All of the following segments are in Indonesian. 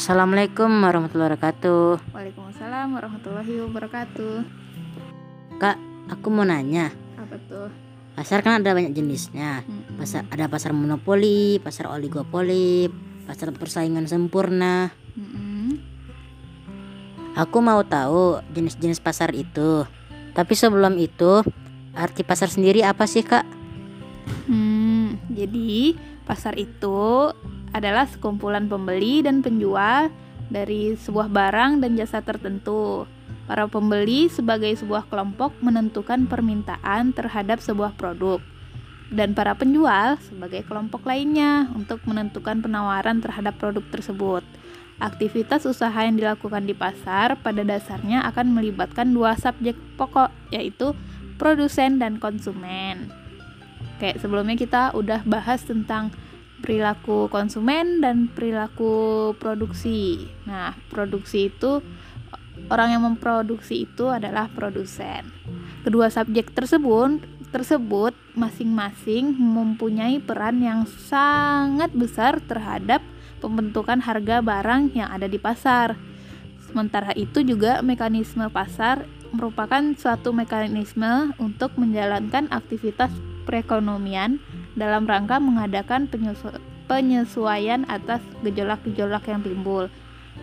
Assalamualaikum warahmatullahi wabarakatuh. Waalaikumsalam warahmatullahi wabarakatuh. Kak, aku mau nanya. Apa tuh? Pasar kan ada banyak jenisnya. Mm-mm. Pasar ada pasar monopoli, pasar oligopoli, pasar persaingan sempurna. Mm-mm. Aku mau tahu jenis-jenis pasar itu. Tapi sebelum itu, arti pasar sendiri apa sih, Kak? Hmm, jadi pasar itu adalah sekumpulan pembeli dan penjual dari sebuah barang dan jasa tertentu. Para pembeli sebagai sebuah kelompok menentukan permintaan terhadap sebuah produk dan para penjual sebagai kelompok lainnya untuk menentukan penawaran terhadap produk tersebut. Aktivitas usaha yang dilakukan di pasar pada dasarnya akan melibatkan dua subjek pokok yaitu produsen dan konsumen. Kayak sebelumnya kita udah bahas tentang perilaku konsumen dan perilaku produksi. Nah, produksi itu orang yang memproduksi itu adalah produsen. Kedua subjek tersebut tersebut masing-masing mempunyai peran yang sangat besar terhadap pembentukan harga barang yang ada di pasar. Sementara itu juga mekanisme pasar merupakan suatu mekanisme untuk menjalankan aktivitas perekonomian dalam rangka mengadakan penyesu- penyesuaian atas gejolak-gejolak yang timbul.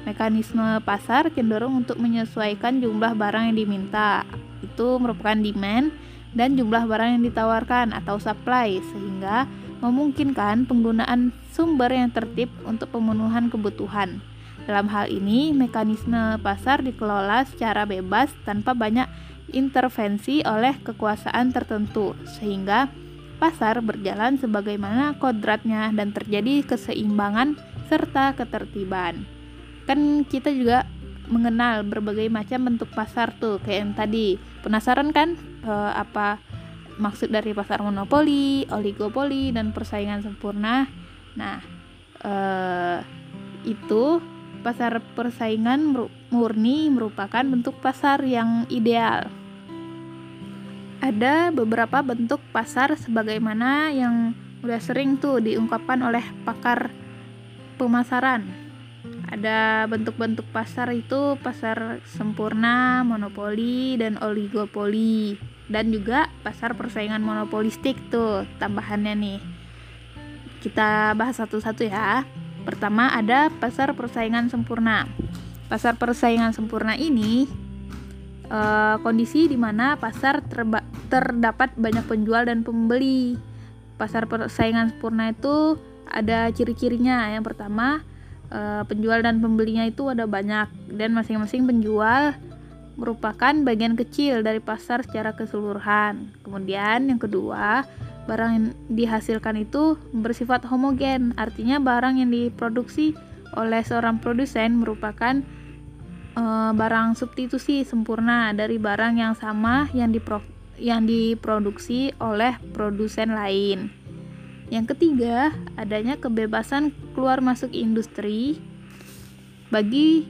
Mekanisme pasar cenderung untuk menyesuaikan jumlah barang yang diminta. Itu merupakan demand dan jumlah barang yang ditawarkan atau supply sehingga memungkinkan penggunaan sumber yang tertib untuk pemenuhan kebutuhan. Dalam hal ini, mekanisme pasar dikelola secara bebas tanpa banyak intervensi oleh kekuasaan tertentu, sehingga pasar berjalan sebagaimana kodratnya dan terjadi keseimbangan serta ketertiban. Kan kita juga mengenal berbagai macam bentuk pasar tuh, kayak yang tadi. Penasaran kan eh, apa maksud dari pasar monopoli, oligopoli, dan persaingan sempurna? Nah, eh, itu pasar persaingan murni merupakan bentuk pasar yang ideal. Ada beberapa bentuk pasar sebagaimana yang udah sering tuh diungkapkan oleh pakar pemasaran. Ada bentuk-bentuk pasar itu pasar sempurna, monopoli, dan oligopoli. Dan juga pasar persaingan monopolistik tuh tambahannya nih. Kita bahas satu-satu ya. Pertama ada pasar persaingan sempurna. Pasar persaingan sempurna ini eh, kondisi di mana pasar terba- terdapat banyak penjual dan pembeli. Pasar persaingan sempurna itu ada ciri-cirinya. Yang pertama, eh, penjual dan pembelinya itu ada banyak dan masing-masing penjual merupakan bagian kecil dari pasar secara keseluruhan. Kemudian yang kedua, barang yang dihasilkan itu bersifat homogen, artinya barang yang diproduksi oleh seorang produsen merupakan eh, barang substitusi sempurna dari barang yang sama yang dipro yang diproduksi oleh produsen lain. Yang ketiga, adanya kebebasan keluar masuk industri bagi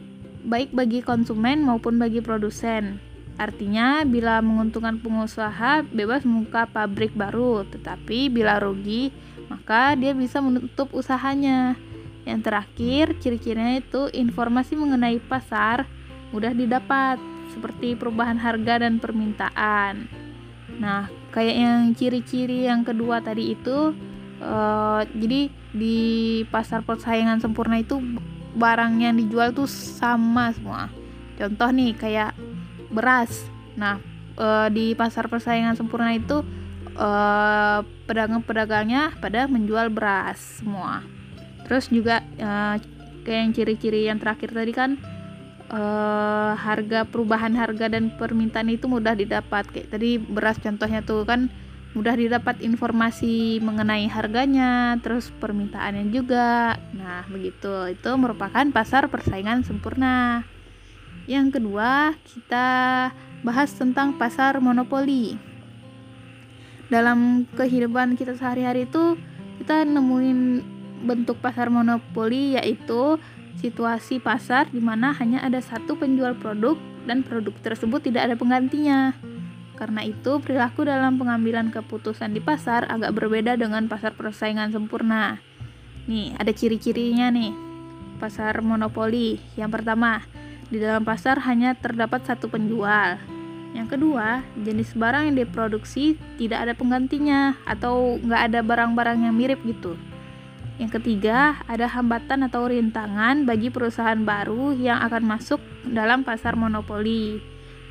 baik bagi konsumen maupun bagi produsen. Artinya, bila menguntungkan pengusaha bebas membuka pabrik baru, tetapi bila rugi, maka dia bisa menutup usahanya. Yang terakhir, ciri-cirinya itu informasi mengenai pasar mudah didapat, seperti perubahan harga dan permintaan. Nah, kayak yang ciri-ciri yang kedua tadi itu, eh, jadi di pasar persaingan sempurna itu barang yang dijual tuh sama semua. Contoh nih kayak beras. Nah, eh, di pasar persaingan sempurna itu eh, pedagang-pedagangnya pada menjual beras semua. Terus juga eh, kayak yang ciri-ciri yang terakhir tadi kan eh, harga perubahan harga dan permintaan itu mudah didapat. Kayak tadi beras contohnya tuh kan mudah didapat informasi mengenai harganya, terus permintaannya juga. Nah, begitu. Itu merupakan pasar persaingan sempurna. Yang kedua, kita bahas tentang pasar monopoli. Dalam kehidupan kita sehari-hari itu, kita nemuin bentuk pasar monopoli yaitu situasi pasar di mana hanya ada satu penjual produk dan produk tersebut tidak ada penggantinya. Karena itu, perilaku dalam pengambilan keputusan di pasar agak berbeda dengan pasar persaingan sempurna. Nih, ada ciri-cirinya nih. pasar monopoli. Yang pertama, di dalam pasar hanya terdapat satu penjual. Yang kedua, jenis barang yang diproduksi tidak ada penggantinya atau nggak ada barang-barang yang mirip gitu. Yang ketiga, ada hambatan atau rintangan bagi perusahaan baru yang akan masuk dalam pasar monopoli.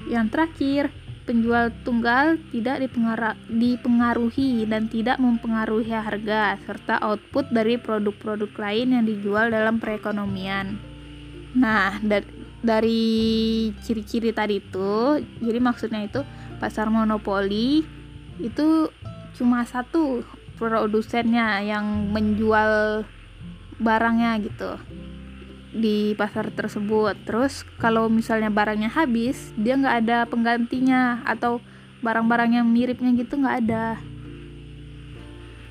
Yang terakhir, penjual tunggal tidak dipengaruhi dan tidak mempengaruhi harga serta output dari produk-produk lain yang dijual dalam perekonomian. Nah, dari ciri-ciri tadi itu, jadi maksudnya itu pasar monopoli itu cuma satu produsennya yang menjual barangnya gitu di pasar tersebut. Terus kalau misalnya barangnya habis, dia nggak ada penggantinya atau barang-barang yang miripnya gitu nggak ada.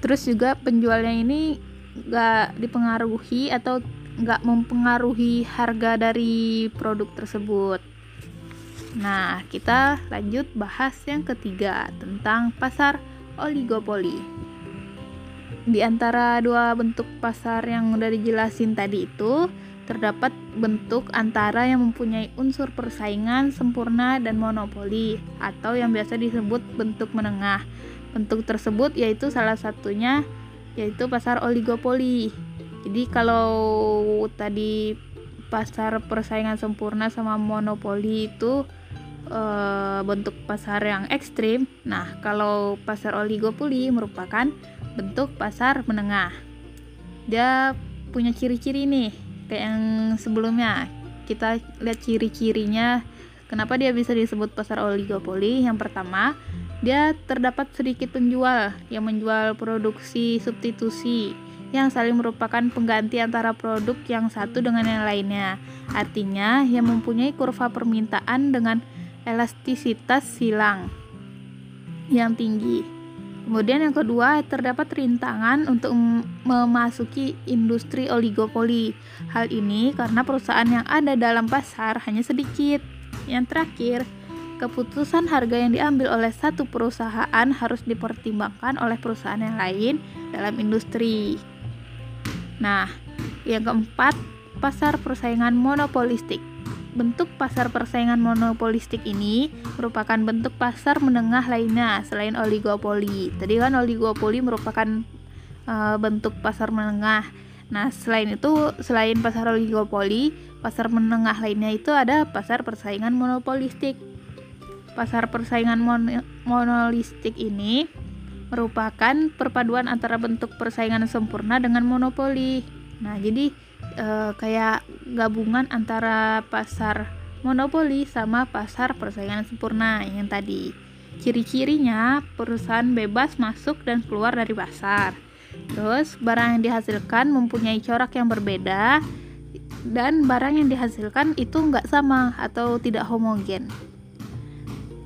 Terus juga penjualnya ini nggak dipengaruhi atau nggak mempengaruhi harga dari produk tersebut. Nah, kita lanjut bahas yang ketiga tentang pasar oligopoli di antara dua bentuk pasar yang udah dijelasin tadi itu terdapat bentuk antara yang mempunyai unsur persaingan sempurna dan monopoli atau yang biasa disebut bentuk menengah. Bentuk tersebut yaitu salah satunya yaitu pasar oligopoli. Jadi kalau tadi pasar persaingan sempurna sama monopoli itu e, bentuk pasar yang ekstrim. Nah, kalau pasar oligopoli merupakan bentuk pasar menengah. Dia punya ciri-ciri nih, kayak yang sebelumnya. Kita lihat ciri-cirinya kenapa dia bisa disebut pasar oligopoli. Yang pertama, dia terdapat sedikit penjual yang menjual produksi substitusi yang saling merupakan pengganti antara produk yang satu dengan yang lainnya. Artinya, yang mempunyai kurva permintaan dengan elastisitas silang yang tinggi. Kemudian yang kedua, terdapat rintangan untuk memasuki industri oligopoli. Hal ini karena perusahaan yang ada dalam pasar hanya sedikit. Yang terakhir, keputusan harga yang diambil oleh satu perusahaan harus dipertimbangkan oleh perusahaan yang lain dalam industri. Nah, yang keempat, pasar persaingan monopolistik. Bentuk pasar persaingan monopolistik ini merupakan bentuk pasar menengah lainnya selain oligopoli. Tadi kan oligopoli merupakan uh, bentuk pasar menengah. Nah, selain itu, selain pasar oligopoli, pasar menengah lainnya itu ada pasar persaingan monopolistik. Pasar persaingan mon monolistik ini merupakan perpaduan antara bentuk persaingan sempurna dengan monopoli. Nah, jadi uh, kayak gabungan antara pasar monopoli sama pasar persaingan sempurna yang tadi. Ciri-cirinya perusahaan bebas masuk dan keluar dari pasar. Terus barang yang dihasilkan mempunyai corak yang berbeda dan barang yang dihasilkan itu nggak sama atau tidak homogen.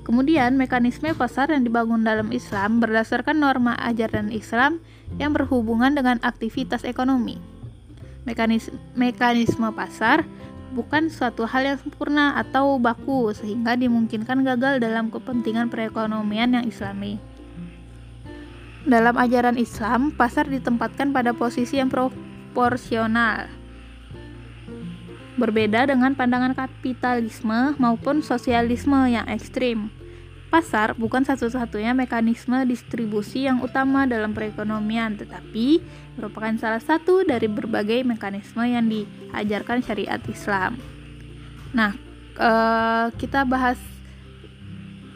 Kemudian mekanisme pasar yang dibangun dalam Islam berdasarkan norma ajaran Islam yang berhubungan dengan aktivitas ekonomi mekanisme, mekanisme pasar bukan suatu hal yang sempurna atau baku sehingga dimungkinkan gagal dalam kepentingan perekonomian yang islami. Dalam ajaran Islam, pasar ditempatkan pada posisi yang proporsional. Berbeda dengan pandangan kapitalisme maupun sosialisme yang ekstrim. Pasar bukan satu-satunya mekanisme distribusi yang utama dalam perekonomian, tetapi merupakan salah satu dari berbagai mekanisme yang diajarkan syariat Islam. Nah, eh, kita bahas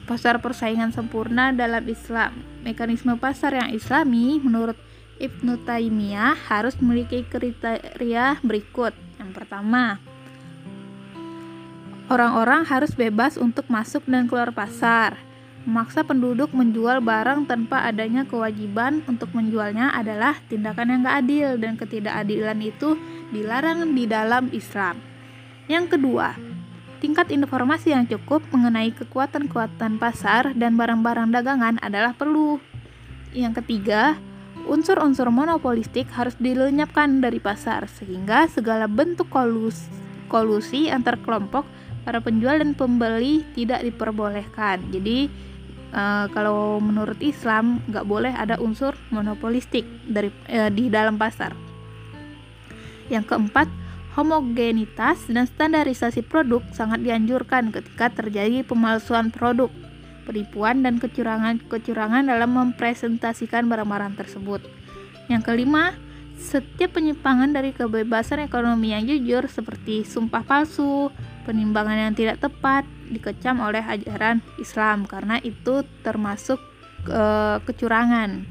pasar persaingan sempurna dalam Islam. Mekanisme pasar yang islami menurut Ibnu Taimiyah harus memiliki kriteria berikut. Yang pertama, Orang-orang harus bebas untuk masuk dan keluar pasar. Memaksa penduduk menjual barang tanpa adanya kewajiban untuk menjualnya adalah tindakan yang gak adil dan ketidakadilan itu dilarang di dalam Islam. Yang kedua, tingkat informasi yang cukup mengenai kekuatan-kekuatan pasar dan barang-barang dagangan adalah perlu. Yang ketiga, unsur-unsur monopolistik harus dilenyapkan dari pasar sehingga segala bentuk kolusi, kolusi antar kelompok para penjual dan pembeli tidak diperbolehkan. Jadi uh, kalau menurut Islam nggak boleh ada unsur monopolistik dari uh, di dalam pasar. Yang keempat, Homogenitas dan standarisasi produk sangat dianjurkan ketika terjadi pemalsuan produk, penipuan dan kecurangan-kecurangan dalam mempresentasikan barang-barang tersebut. Yang kelima, setiap penyimpangan dari kebebasan ekonomi yang jujur seperti sumpah palsu, penimbangan yang tidak tepat dikecam oleh ajaran Islam karena itu termasuk uh, kecurangan.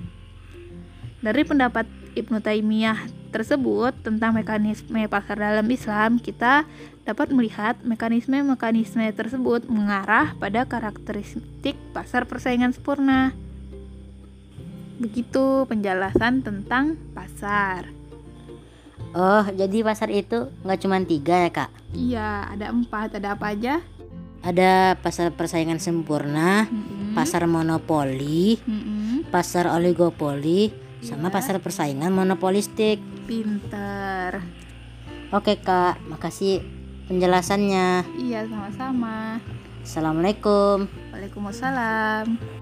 Dari pendapat Ibnu Taimiyah tersebut tentang mekanisme pasar dalam Islam, kita dapat melihat mekanisme-mekanisme tersebut mengarah pada karakteristik pasar persaingan sempurna. Begitu penjelasan tentang pasar. Oh, jadi pasar itu nggak cuma tiga ya kak? Iya, ada empat. Ada apa aja? Ada pasar persaingan sempurna, Mm -mm. pasar monopoli, Mm -mm. pasar oligopoli, sama Iya. pasar persaingan monopolistik. Pinter. Oke kak, makasih penjelasannya. Iya, sama-sama. Assalamualaikum. Waalaikumsalam.